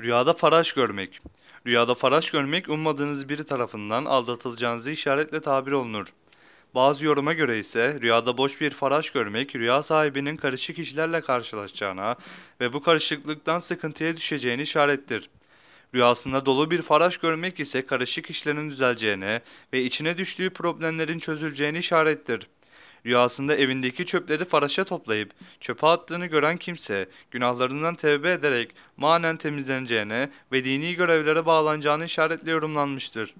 Rüyada faraş görmek. Rüyada faraş görmek ummadığınız biri tarafından aldatılacağınızı işaretle tabir olunur. Bazı yoruma göre ise rüyada boş bir faraş görmek rüya sahibinin karışık işlerle karşılaşacağına ve bu karışıklıktan sıkıntıya düşeceğini işarettir. Rüyasında dolu bir faraş görmek ise karışık işlerin düzeleceğine ve içine düştüğü problemlerin çözüleceğini işarettir. Rüyasında evindeki çöpleri faraşa toplayıp çöpe attığını gören kimse günahlarından tevbe ederek manen temizleneceğine ve dini görevlere bağlanacağını işaretle yorumlanmıştır.